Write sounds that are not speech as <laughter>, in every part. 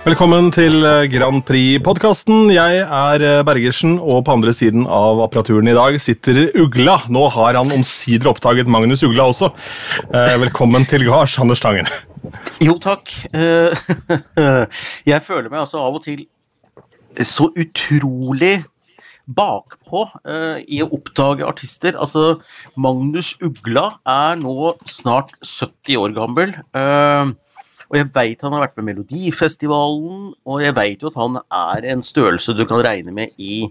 Velkommen til eh, Grand Prix-podkasten. Jeg er eh, Bergersen, og på andre siden av apparaturen i dag sitter Ugla. Nå har han omsider oppdaget Magnus Ugla også. Eh, velkommen til gards, Anders Tangen. Jo, takk. <laughs> Jeg føler meg altså av og til så utrolig bakpå i å oppdage artister. Altså, Magnus Ugla er nå snart 70 år gammel. Og jeg veit han har vært med Melodifestivalen, og jeg veit jo at han er en størrelse du kan regne med i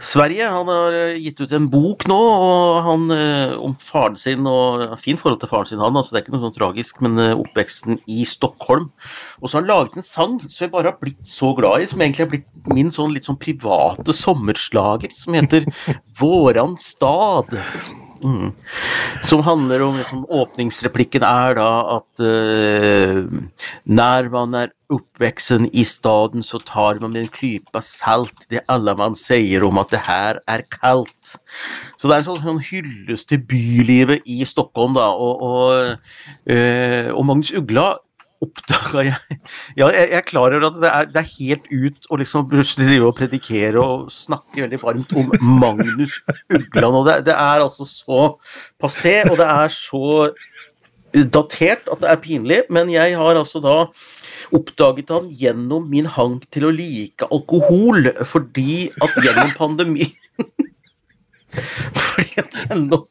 Sverige. Han har eh, gitt ut en bok nå og han, eh, om faren sin, og fint forhold til faren sin, han. altså Det er ikke noe sånn tragisk, men eh, oppveksten i Stockholm. Og så har han laget en sang som jeg bare har blitt så glad i, som egentlig har blitt min sånn litt sånn private sommerslager, som heter <laughs> Våran stad. Mm. Som handler om liksom, Åpningsreplikken er da at uh, Når man er oppveksten i staden, så tar man med en klype salt det alle man sier om at det her er kaldt. Så det er en sånn, sånn hyllest til bylivet i Stockholm, da. Og, og, uh, og Magnus Ugla oppdaga jeg Ja, jeg, er klar over at det er, det er helt ut å liksom drive og predikere og snakke veldig varmt om Magnus Ugland. Og det, det, er altså så passé, og det er så datert at det er pinlig. Men jeg har altså da oppdaget han gjennom min hang til å like alkohol, fordi at gjennom pandemien <laughs> Fordi at gjennom,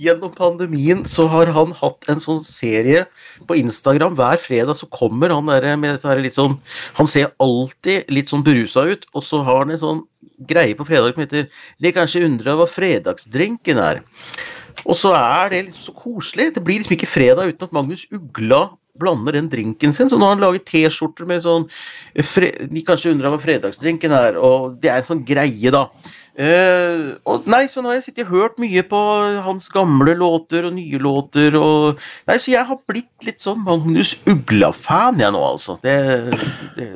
gjennom, pandemien så har han hatt en sånn serie på Instagram. Hver fredag så kommer han der med dette her litt sånn Han ser alltid litt sånn berusa ut, og så har han en sånn greie på fredag som heter De kanskje undrer hva fredagsdrinken er'. Og så er det liksom så koselig. Det blir liksom ikke fredag uten at Magnus Ugla blander den drinken sin. Så nå har han laget T-skjorter med sånn De kanskje undrer hva fredagsdrinken er, og det er en sånn greie, da. Uh, og nei, så nå har jeg sittet og hørt mye på hans gamle låter og nye låter og Nei, så jeg har blitt litt sånn Magnus Ugla-fan, jeg nå, altså. Det, det,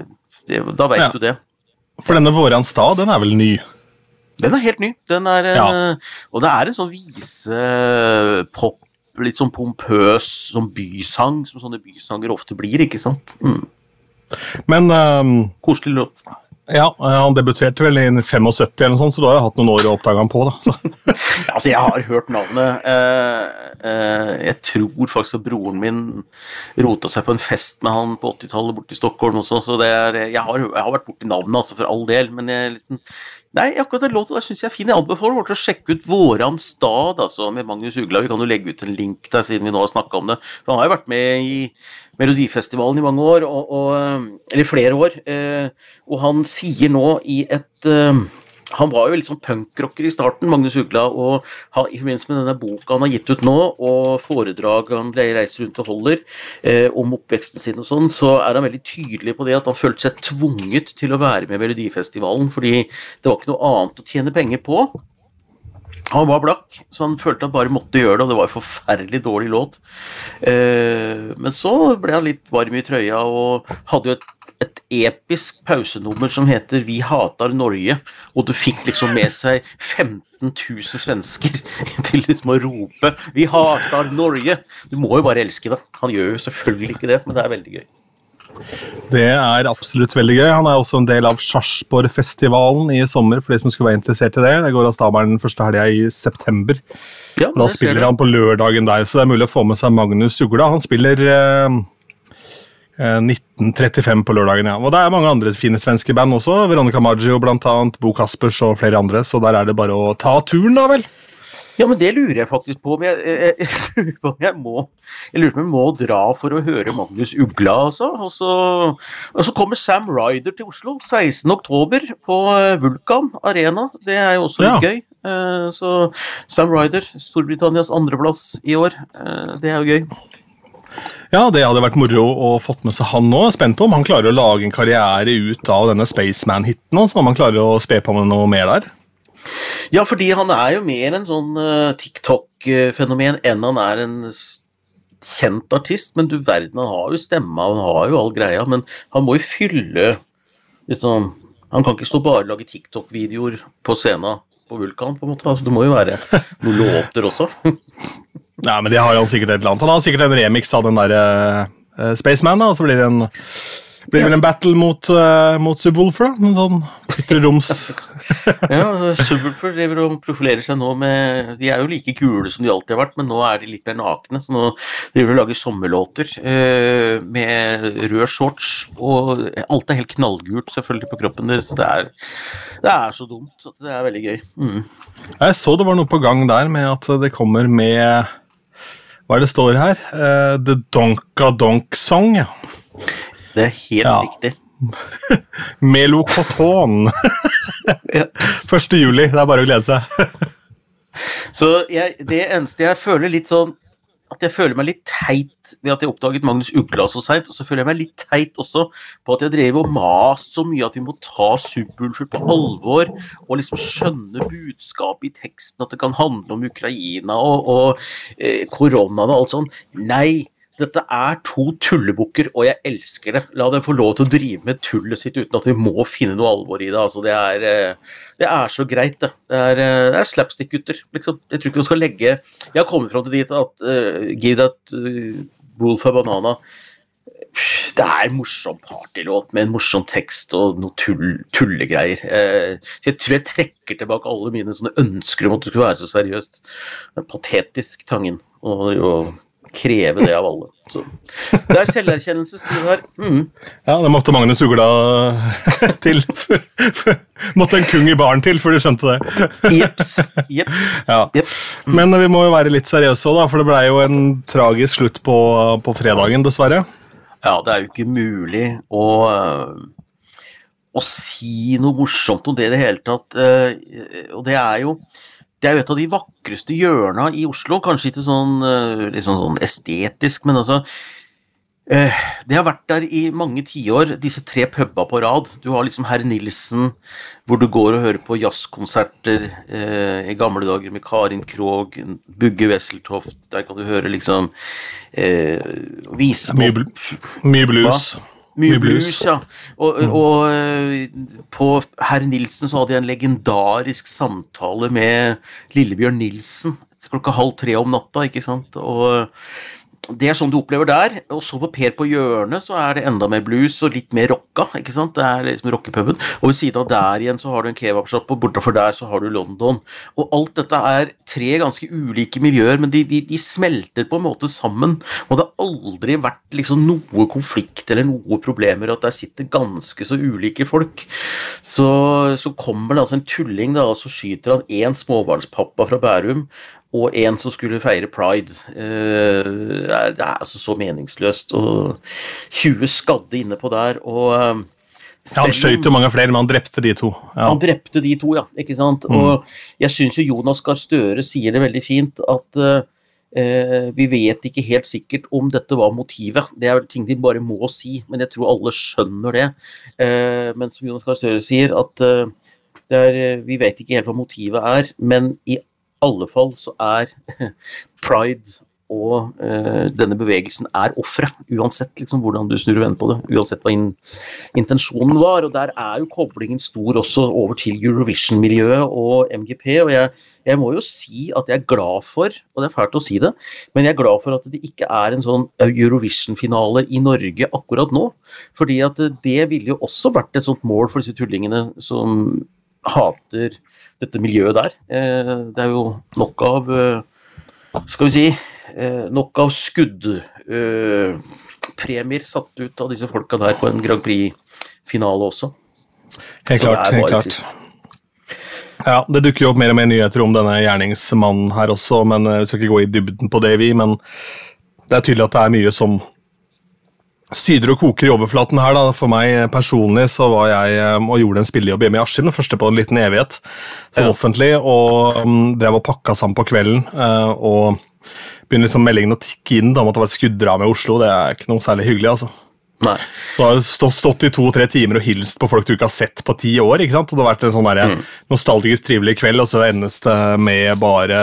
det, da veit ja. du det. For denne Våran stad, den er vel ny? Den er helt ny. Den er ja. uh, Og det er en sånn visepop, litt sånn pompøs sånn bysang, som sånne bysanger ofte blir, ikke sant? Mm. Men um, Koselig låt. Ja, han debuterte vel i 75 eller noe sånt, så du har jo hatt noen år å oppdage ham på. da. <laughs> altså, Jeg har hørt navnet. Eh, eh, jeg tror faktisk at broren min rota seg på en fest med han på 80-tallet borte i Stockholm også, så det er, jeg, har, jeg har vært borti navnet, altså, for all del. Men jeg, liksom, Nei, akkurat den låta der syns jeg er fin. Jeg anbefaler folk å sjekke ut Våran stad altså, med Magnus Ugla. Vi kan jo legge ut en link der siden vi nå har snakka om det. For han har jo vært med i Melodifestivalen i mange år, og, og, eh, eller flere år. Eh, og han sier nå i et eh, han var jo litt sånn punkrocker i starten, Magnus Ugla, og han, i forbindelse med denne boka han har gitt ut nå, og foredrag han reiser rundt og holder eh, om oppveksten sin og sånn, så er han veldig tydelig på det at han følte seg tvunget til å være med i Melodifestivalen fordi det var ikke noe annet å tjene penger på. Han var blakk, så han følte han bare måtte gjøre det, og det var en forferdelig dårlig låt. Eh, men så ble han litt varm i trøya og hadde jo et et episk pausenummer som heter 'Vi hater Norge', og du fikk liksom med seg 15 000 svensker <laughs> til liksom å rope 'Vi hater Norge'. Du må jo bare elske det. Han gjør jo selvfølgelig ikke det, men det er veldig gøy. Det er absolutt veldig gøy. Han er også en del av Sarpsborgfestivalen i sommer. for de som skulle være interessert i Det Det går av stabelen første helga i september. Ja, da spiller han på lørdagen der, så det er mulig å få med seg Magnus Ugla. Han spiller eh, 1935 eh, på lørdagen, ja. Og det er mange andre fine svenske band også. Veronica Maggio blant annet, Bo Caspers og flere andre. Så der er det bare å ta turen, da vel. Ja, men det lurer jeg faktisk på. om jeg, jeg, jeg, jeg, må, jeg lurer på om jeg må dra for å høre Magnus Ugla, altså. Og så, og så kommer Sam Ryder til Oslo 16.10 på eh, Vulkan Arena. Det er jo også litt ja. gøy. Eh, så Sam Ryder, Storbritannias andreplass i år. Det er jo gøy. Ja, det hadde vært moro å fått med seg han nå. Spent på om han klarer å lage en karriere ut av denne Spaceman-hiten, så om han klarer å spe på med noe mer der. Ja, fordi han er jo mer en sånn uh, TikTok-fenomen enn han er en kjent artist. Men du verden, han har jo stemma, han har jo all greia, men han må jo fylle liksom Han kan ikke stå bare og lage TikTok-videoer på scenen på Vulkan, på en måte. Altså, det må jo være noen låter også. <laughs> Ja, men de har jo sikkert et eller annet. Han har sikkert en remix av den derre uh, Spaceman, da, og så blir det en Blir vel en battle mot, uh, mot Subwoolfer, da? En sånn ytre roms <laughs> Ja, Subwoolfer driver og profilerer seg nå med De er jo like gule som de alltid har vært, men nå er de litt mer nakne, så nå driver de og lager sommerlåter uh, med rød shorts, og alt er helt knallgult selvfølgelig på kroppen deres. Det er, det er så dumt at det er veldig gøy. Mm. Jeg så det var noe på gang der med at det kommer med Hva er det står her? Uh, The Donka Donk Song. Ja. Det er helt ja. riktig. <laughs> Melocoton. 1. <laughs> juli. Det er bare å glede seg. <laughs> Så jeg, det eneste jeg føler litt sånn at jeg føler meg litt teit ved at jeg oppdaget Magnus Ugla så seint. Og så føler jeg meg litt teit også på at jeg drev og mast så mye at vi må ta Subwoolfer på alvor og liksom skjønne budskapet i teksten, at det kan handle om Ukraina og, og eh, koronaen og alt sånn. Nei, dette er to tullebukker, og jeg elsker det. La dem få lov til å drive med tullet sitt uten at vi må finne noe alvor i det. Altså, det, er, eh, det er så greit, det. Det er, eh, er slapstick-gutter. Liksom. Jeg tror ikke vi skal legge Jeg har kommet fram til dit at uh, Give that uh, Wolf a banana det er en morsom partylåt med en morsom tekst og noe tull, tullegreier. jeg tror jeg trekker tilbake alle mine ønsker om at det skulle være så seriøst. Er patetisk, Tangen. Og, og kreve det av alle. Så. Det er selverkjennelsestid her. Mm. Ja, det måtte Magnus Ugla <laughs> til. måtte en kung i baren til før du skjønte det. Jeps. Yep. Ja. Yep. Mm. Men vi må jo være litt seriøse òg, for det blei jo en tragisk slutt på, på, fredagen, dessverre. Ja, det er jo ikke mulig å å si noe morsomt om det i det hele tatt. Eh, og det er jo det er jo et av de vakreste hjørna i Oslo. Kanskje ikke sånn, eh, liksom sånn estetisk, men altså eh, Det har vært der i mange tiår, disse tre puba på rad. Du har liksom Herr Nilsen, hvor du går og hører på jazzkonserter eh, i gamle dager med Karin Krog, Bugge Wesseltoft. Der kan du høre liksom eh, vise Mye, bl mye blues. Hva? Mye blues, ja. Og, mm. og, eh, på Herr Nilsen så hadde jeg en legendarisk samtale med Lillebjørn Nilsen klokka halv tre om natta, ikke sant. Og det er sånn du opplever der. Og så på Per på hjørnet så er det enda mer blues og litt mer rocka. ikke sant? Det er liksom rockepuben. Og ved siden av der igjen så har du en kebabshop, og bortafor der så har du London. Og alt dette er tre ganske ulike miljøer, men de, de, de smelter på en måte sammen. Og det har aldri vært liksom noe konflikt eller noe problemer, at der sitter ganske så ulike folk. Så, så kommer det altså en tulling, da, og så skyter han én småbarnspappa fra Bærum og en som skulle feire pride. Eh, det er altså så meningsløst. Og 20 skadde inne på der. og eh, ja, han skøyt jo mange flere, men han drepte de to. Ja. Han drepte de to, ja. ikke sant? Mm. Og jeg syns jo Jonas Gahr Støre sier det veldig fint, at uh, vi vet ikke helt sikkert om dette var motivet. Det er vel ting de bare må si, men jeg tror alle skjønner det. Uh, men som Jonas Gahr Støre sier, at uh, er, vi vet ikke helt hva motivet er, men i alle fall så er <laughs> pride og uh, denne bevegelsen er offeret, uansett liksom, hvordan du snur og vender på det. Uansett hva in intensjonen var. Og der er jo koblingen stor også over til Eurovision-miljøet og MGP. Og jeg, jeg, må jo si at jeg er glad for, og det er fælt å si det, men jeg er glad for at det ikke er en sånn Eurovision-finale i Norge akkurat nå. Fordi at det ville jo også vært et sånt mål for disse tullingene som hater dette miljøet der. Eh, det er jo nok av eh, Skal vi si eh, Nok av skuddpremier satt ut av disse folka der på en Grand Prix-finale også. Helt klart. helt klart. Trist. Ja, Det dukker jo opp mer og mer nyheter om denne gjerningsmannen her også, men vi skal ikke gå i dybden på det, vi. Men det er tydelig at det er mye som syder og koker i overflaten her. da. For meg personlig så var jeg um, og gjorde en spillejobb hjemme i Askim, den første på en liten evighet, som ja. offentlig, og um, drev og pakka sammen på kvelden. Uh, og begynner liksom meldingen å tikke inn da, om at det var et skudddrama i Oslo. Det er ikke noe særlig hyggelig. altså. Nei. Du har stått, stått i to-tre timer og hilst på folk du ikke har sett på ti år. ikke sant? Og Det har vært en sånn der, mm. nostalgisk trivelig kveld, og så endes det med bare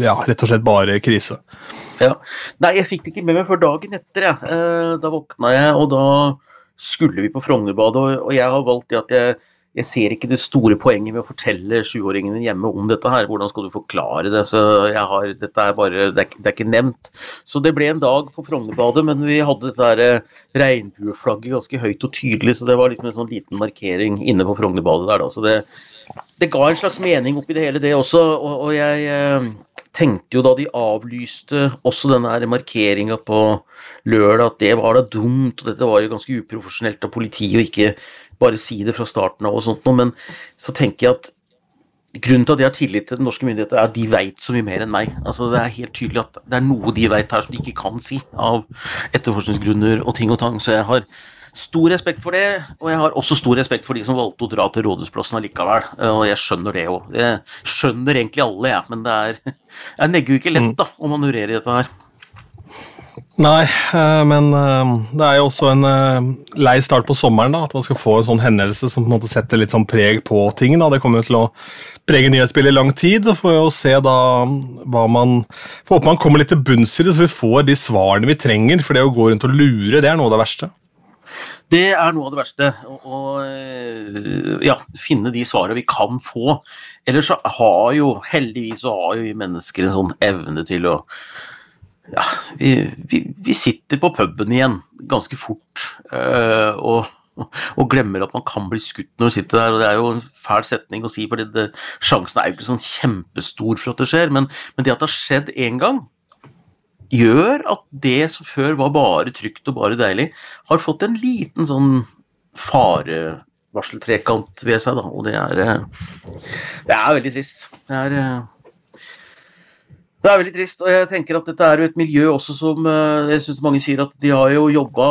ja, rett og slett bare krise. Ja. Nei, jeg fikk det ikke med meg før dagen etter. Jeg. Eh, da våkna jeg, og da skulle vi på Frognerbadet, og jeg har valgt det at jeg jeg ser ikke det store poenget med å fortelle sjuåringene hjemme om dette her. Hvordan skal du forklare det? Så jeg har, dette er bare, det er, det er ikke nevnt. Så det ble en dag på Frognerbadet, men vi hadde dette der eh, regnbueflagget ganske høyt og tydelig, så det var liksom en sånn liten markering inne på Frognerbadet der, da. Så det, det ga en slags mening oppi det hele, det også. Og, og jeg eh, tenkte jo da de avlyste også denne markeringa på lørdag, at det var da dumt, og dette var jo ganske uprofesjonelt av politiet å ikke bare si det fra starten av og sånt noe, men så tenker jeg at Grunnen til at jeg har tillit til den norske myndigheter, er at de veit så mye mer enn meg. Altså, det er helt tydelig at det er noe de veit her som de ikke kan si, av etterforskningsgrunner og ting og tang. Så jeg har stor respekt for det, og jeg har også stor respekt for de som valgte å dra til Rådhusplassen allikevel. Og jeg skjønner det òg. Jeg skjønner egentlig alle, jeg, men det er Jeg negger jo ikke lett, da, å manøvrere i dette her. Nei, eh, men eh, det er jo også en eh, lei start på sommeren. da, At man skal få en sånn hendelse som på en måte setter litt sånn preg på ting. da, Det kommer jo til å prege nyhetsbildet i lang tid. og Får jo se da hva man Får håpe man kommer litt til bunns i det, så vi får de svarene vi trenger. For det å gå rundt og lure, det er noe av det verste. Det er noe av det verste. Å ja, finne de svarene vi kan få. Ellers så har jo, heldigvis så har jo vi mennesker en sånn evne til å ja, vi, vi, vi, sitter på puben igjen ganske fort øh, og, og, glemmer at man kan bli skutt når du sitter der. og Det er jo en fæl setning å si, for sjansen er jo ikke sånn kjempestor for at det skjer. Men, men det at det har skjedd én gang, gjør at det som før var bare trygt og bare deilig, har fått en liten sånn farevarseltrekant ved seg, da. Og det er, eh, det er veldig trist. Det er eh, det er veldig trist, og jeg tenker at dette er jo et miljø også som eh, jeg synes mange sier at de har jo jobba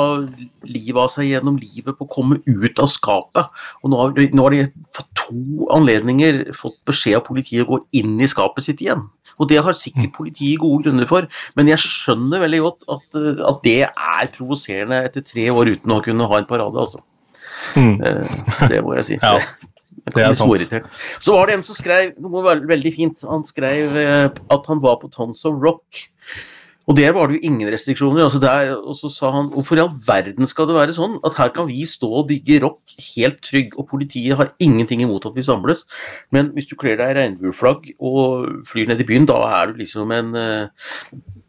livet av seg gjennom livet på å komme ut av skapet. Og nå har, de, nå har de fått to anledninger fått beskjed av politiet å gå inn i skapet sitt igjen. Og det har sikkert politiet gode grunner for, men jeg skjønner veldig godt at, eh, at det er provoserende etter tre år uten å kunne ha en parade, altså. Mm. Eh, det må jeg si. <laughs> Ja. Det er sant. Så var det en som skrev noe veldig fint. Han skrev eh, at han var på Tons of Rock. Og der var det jo ingen restriksjoner. Altså der, og så sa han hvorfor i all verden skal det være sånn at her kan vi stå og bygge rock helt trygg, og politiet har ingenting imot at vi samles, men hvis du kler deg regnbueflagg og flyr ned i byen, da er du liksom en uh,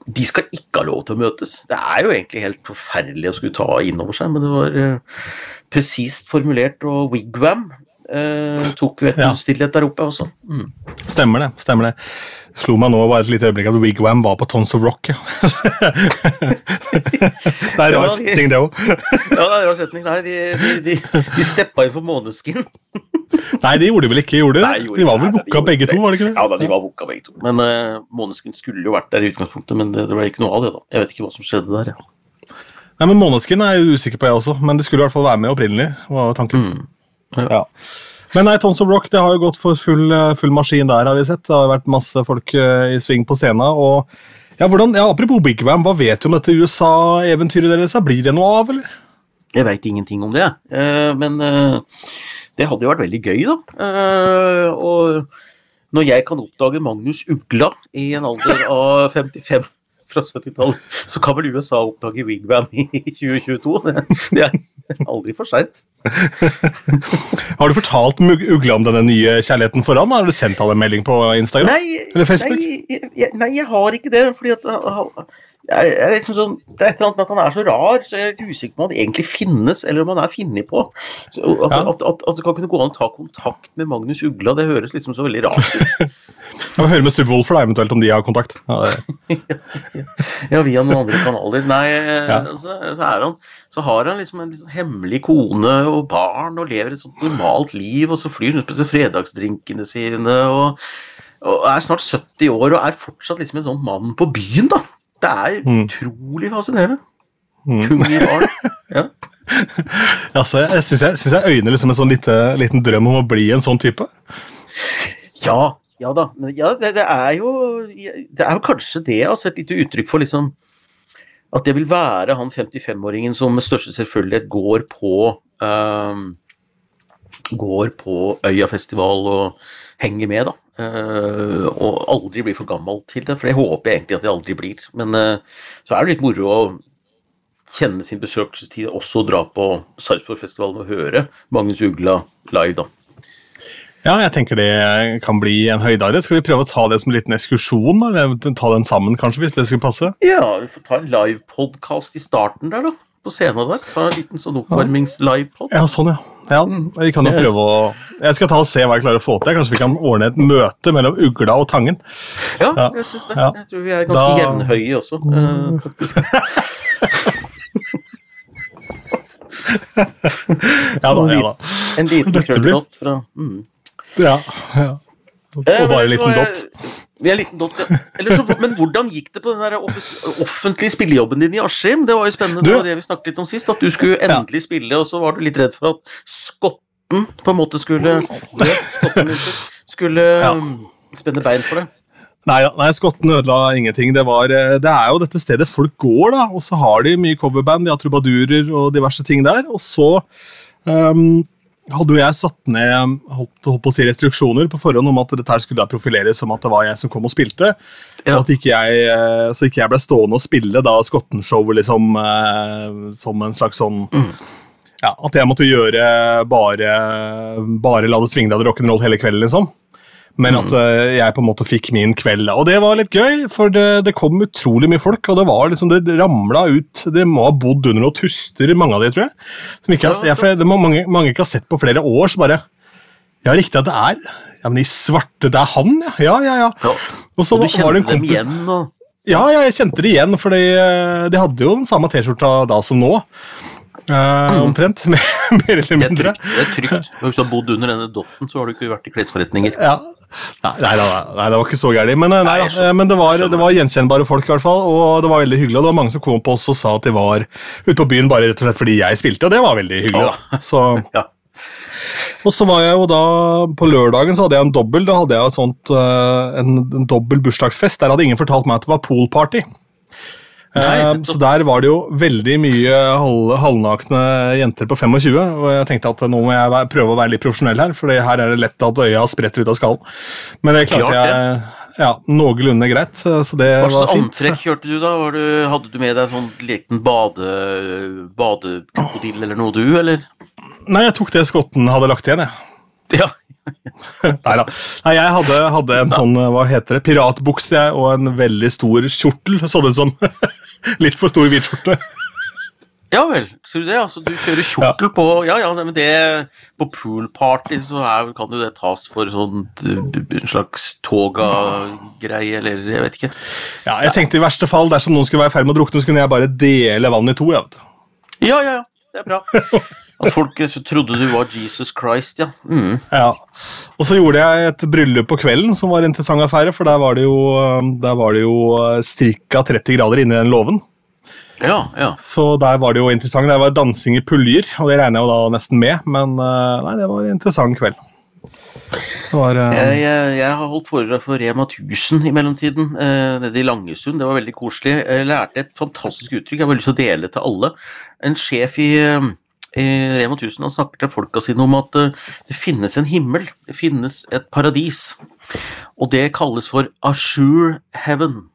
de skal ikke ha lov til å møtes. Det er jo egentlig helt forferdelig å skulle ta inn over seg, men det var uh, presist formulert. Og Wigwam Uh, tok jo et ja. stillhet der oppe også. Mm. Stemmer det. stemmer det. Slo meg nå bare et lite øyeblikk at Wigwam var på Tons of Rock. Ja. <laughs> det er rar setning, det òg. ja, det er rar setning. Nei, de, de, de, de steppa inn for Måneskin. <laughs> Nei, de gjorde vel ikke gjorde Nei, gjorde de var vel booka begge to, var det ikke det? Ja, da, de var booka begge to. Men uh, Måneskin skulle jo vært der i utgangspunktet, men det, det ble ikke noe av det. da. Jeg vet ikke hva som skjedde der. Ja. Nei, men Måneskin er jeg usikker på, jeg også. Men de skulle i hvert fall være med opprinnelig. var tanken. Mm. Ja. Men nei, Tons of Rock det har jo gått for full, eh, full, maskin der, har vi sett. Det har vært masse folk uh, i sving på scenen. og ja, hvordan, ja, Apropos Big Bam, hva vet du om dette USA-eventyret deres? Blir det noe av, eller? Jeg veit ingenting om det, uh, men uh, det hadde jo vært veldig gøy, da. og når jeg kan oppdage Magnus Ugla i en alder av <laughs> 55 fra 70-tallet, så kan vel USA oppdage Wigwam i <laughs> 2022. Det, er aldri for seint. <laughs> Har du fortalt Ugla om denne nye kjærligheten for han? Har du sendt han en melding på Instagram? Nei, eller Facebook? Nei, jeg, nei, jeg har ikke det. fordi at jeg er liksom sånn, det er et eller annet med at han er så rar, så jeg er usikker på om han egentlig finnes, eller om han er funnet på. Så at, ja. at, at, at, det kan kunne gå an å ta kontakt med Magnus Ugla, det høres liksom så veldig rart ut. <laughs> Jeg må høre med Subwoolfer eventuelt om de har kontakt. Ja, <laughs> ja, via noen andre kanaler. Nei, ja. så, så, han, så, har han liksom en liksom hemmelig kone og barn og lever et sånt normalt liv, og så flyr han ut på fredagsdrinkene sine og, og er snart 70 år og er fortsatt liksom en sånn mann på byen, da. Det er mm. utrolig fascinerende. Mm. Kung i barn. <laughs> Ja. altså, jeg syns jeg, synes jeg øyner liksom en sånn lite, liten drøm om å bli en sånn type. Ja, ja da. Men ja, det, det, er jo Det er jo kanskje det jeg har sett litt uttrykk for, liksom At det vil være han 55-åringen som med største selvfølgelighet går på um, Går på Øyafestival og henger med, da. Uh, og aldri blir for gammel til det, for det håper jeg egentlig at jeg aldri blir. Men uh, så er det litt moro å kjenne sin besøkelsestid også dra på Sarpsborgfestivalen og høre Magnus Ugla live, da. Ja, jeg tenker det kan bli en høydare. Skal vi prøve å ta det som en liten ekskursjon? Eller ta den sammen, kanskje, hvis det skulle passe? Ja, vi får ta en livepodkast i starten der, da. På scenen der. Ta en liten sånn oppvarmings-livepod. Ja, sånn, ja. ja. Vi kan jo prøve å Jeg skal ta og se hva jeg klarer å få til. Kanskje vi kan ordne et møte mellom Ugla og Tangen. Ja, jeg syns det. Jeg tror vi er ganske da... jevnhøye også. <laughs> ja da, ja da. En liten krøllott fra mm. Ja. ja. Og bare en liten dott. Er liten dott, ja. Men hvordan gikk det på den der offentlige spillejobben din i Askim? Det var jo spennende, du, det var det vi snakket litt om sist. At du skulle endelig spille, og så var du litt redd for at skotten på en måte skulle skotten, skulle ja. Um, spenne bein for det. Nei, nei, skotten ødela ingenting. Det, var, eh, det, er jo dette stedet folk går, da. Og så har de mye coverband, de har trubadurer og diverse ting der. Og så um, hadde jo jeg satt ned holdt, holdt på å si restriksjoner på forhånd om at dette her skulle da profileres som at det var jeg som kom og spilte. Ja. Og at ikke jeg, eh, så ikke jeg ble stående og spille da Skotten-showet liksom, eh, som en slags sånn mm. ja, At jeg måtte gjøre bare, bare La det svinge det rock'n'roll hele kvelden, liksom. Men at uh, jeg på en måte fikk min kveld. Og det var litt gøy, for det, det kom utrolig mye folk. Og det var liksom, det ramla ut Det må ha bodd under noen tuster, mange av de, tror jeg. Som ikke har, jeg, det må mange, mange ikke har sett på flere år. Så bare Ja, riktig at det er Ja, men i svarte, det er han, ja. Ja, ja, ja. Og så og du kjente dem igjen? Og... Ja, ja, jeg kjente det igjen, for eh, de hadde jo den samme T-skjorta da som nå. Uh, omtrent. <laughs> Mer eller mindre. Det er trygt. Hvis du har bodd under denne dotten, så har du ikke vært i klesforretninger. Ja. Nei, nei, nei, nei, det var ikke så gærent. Men, nei, da, men det, var, det, var, gjenkjennbare folk, i hvert fall, og det var veldig hyggelig. Og det var mange som kom på oss og sa at de var ute på byen bare rett og slett fordi jeg spilte, og det var veldig hyggelig. da. Så, <laughs> ja. Og så var jeg jo da På lørdagen så hadde jeg en dobbel. Da hadde jeg sånt, en, en dobbel bursdagsfest. Der hadde ingen fortalt meg at det var poolparty. Nei, så der var det jo veldig mye halvnakne jenter på 25, og jeg tenkte at nå må jeg prøve å være litt profesjonell her, for her er det lett at øya spretter ut av skallen. Men det klarte jeg ja, noenlunde greit, så det Hva var fint. Hva slags antrekk kjørte du da? Du, hadde du med deg sånn liten bade, badekrokodille eller noe, du, eller? Nei, jeg tok det skotten hadde lagt igjen, jeg. Ja. <laughs> Nei da. Nei, jeg hadde, hadde, en sånn hva heter det, piratbukse og en veldig stor kjortel. Så det ut som <laughs> <laughs> litt for stor hvit skjorte. <laughs> Ja vel, sier du det? Altså, du kjører kjortel ja. på Ja, ja, men det På poolparty så er, kan jo det tas for sånt, en slags toga-greie, eller jeg vet ikke. Ja, jeg tenkte i verste fall, dersom noen skulle være i ferd med å drukne, så kunne jeg bare dele vannet i to. Ja, ja, ja. Det er bra. <laughs> At folk trodde du var Jesus Christ, ja. Mm. ja. Og så gjorde jeg et bryllup på kvelden som var en interessant affære, for der var det jo, der var det jo ca. 30 grader inni den låven. Ja, ja. Så der var det jo interessant. Der var dansing i puljer, og det regner jeg jo da nesten med, men eh, nei, det var en interessant kveld. Var, uh... jeg, jeg, jeg, har holdt foredrag for Rema 1000 i mellomtiden, uh, nede i Langesund. Det var veldig koselig. Jeg lærte et fantastisk uttrykk jeg har lyst til å dele til alle. En sjef i uh, Rema 1000 han snakker til folka sine om at eh, det finnes en himmel, det finnes et paradis. Og det kalles for Ashur heaven.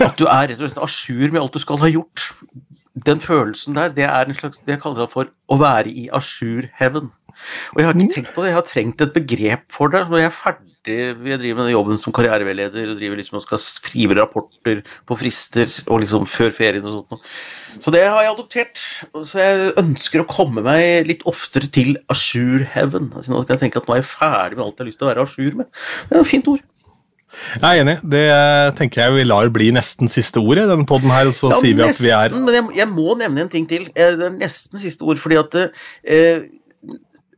At du er rett og slett a jour med alt du skal ha gjort. Den følelsen der, det er en slags, det kaller jeg for å være i Ashur heaven. Og jeg har ikke tenkt på det, jeg har trengt et begrep for det. Når jeg er ferdig jeg driver med den jobben som karriereveileder og driver liksom og skal skrive rapporter på frister og liksom før ferien og sånt. Så det har jeg adoptert. Så jeg ønsker å komme meg litt oftere til Ashur heaven. Altså nå kan jeg tenke at nå er jeg ferdig med alt jeg har lyst til å være Ashur med. Det er et fint ord. Jeg er enig. Det tenker jeg vi lar bli nesten siste ord i denne poden her. Så ja, sier vi nesten, at vi er Men jeg, jeg, må nevne en ting til. Eh, det er nesten siste ord, fordi at eh,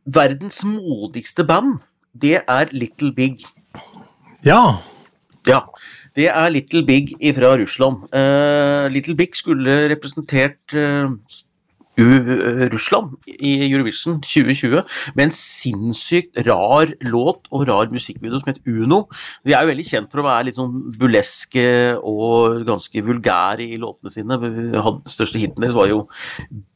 verdens modigste band det er Little Big. Ja. Ja. Det er Little Big fra Russland. Uh, Little Big skulle representert uh, Russland i Eurovision 2020 med en sinnssykt rar låt og rar musikkvideo som het Uno. De er jo veldig kjent for å være litt sånn buleske og ganske vulgære i låtene sine. Den største hiten deres var jo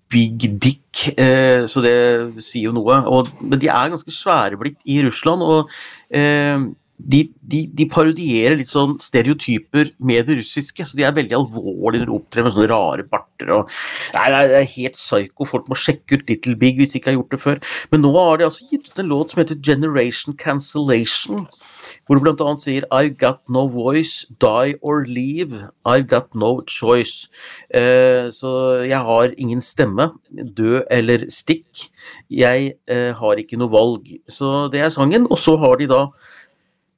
Big Dick, eh, så det sier jo noe. Men de er ganske svære blitt i Russland. og eh, de, de, de, parodierer litt sånn stereotyper med det russiske, så de er veldig alvorlige når de opptrer med sånne rare barter og Nei, det er helt psyko. Folk må sjekke ut Little Big hvis de ikke har gjort det før. Men nå har de altså gitt ut en låt som heter Generation Cancellation. Hvor det bl.a. sier I've got no voice, die or leave. I've got no choice. Uh, så jeg har ingen stemme. Dø eller stikk. Jeg uh, har ikke noe valg. Så det er sangen. Og så har de da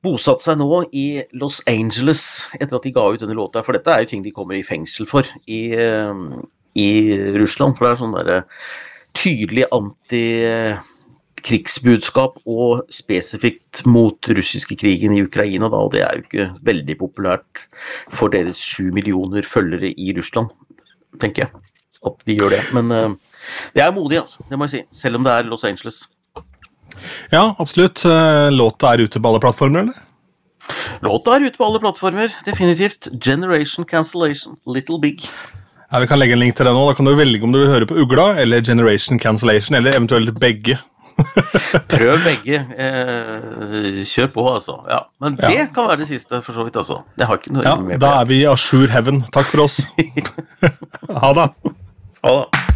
bosatt seg nå i Los Angeles etter at de ga ut denne låta. For dette er jo ting de kommer i fengsel for i, eh, i Russland. For det er sånn derre tydelig antikrigsbudskap og spesifikt mot russiske krigen i Ukraina, da, og det er jo ikke veldig populært for deres sju millioner følgere i Russland, tenker jeg. At de gjør det. Men uh, det er modig, altså. Det må jeg si. Selv om det er Los Angeles. Ja, absolutt. Eh, låta er ute på alle plattformer, eller? Låta er ute på alle plattformer, definitivt. Generation Cancellation, Little Big. Ja, Vi kan legge en link til det nå. Da kan du velge om du vil høre på Ugla eller Generation Cancellation, eller eventuelt begge. <laughs> Prøv begge. Eh, kjør på, altså. Ja. Men det ja. kan være det siste, for så vidt. altså. Det har ikke noe ja, Da er vi i Ashur Heaven. Takk for oss. <laughs> <laughs> ha det. Ha det.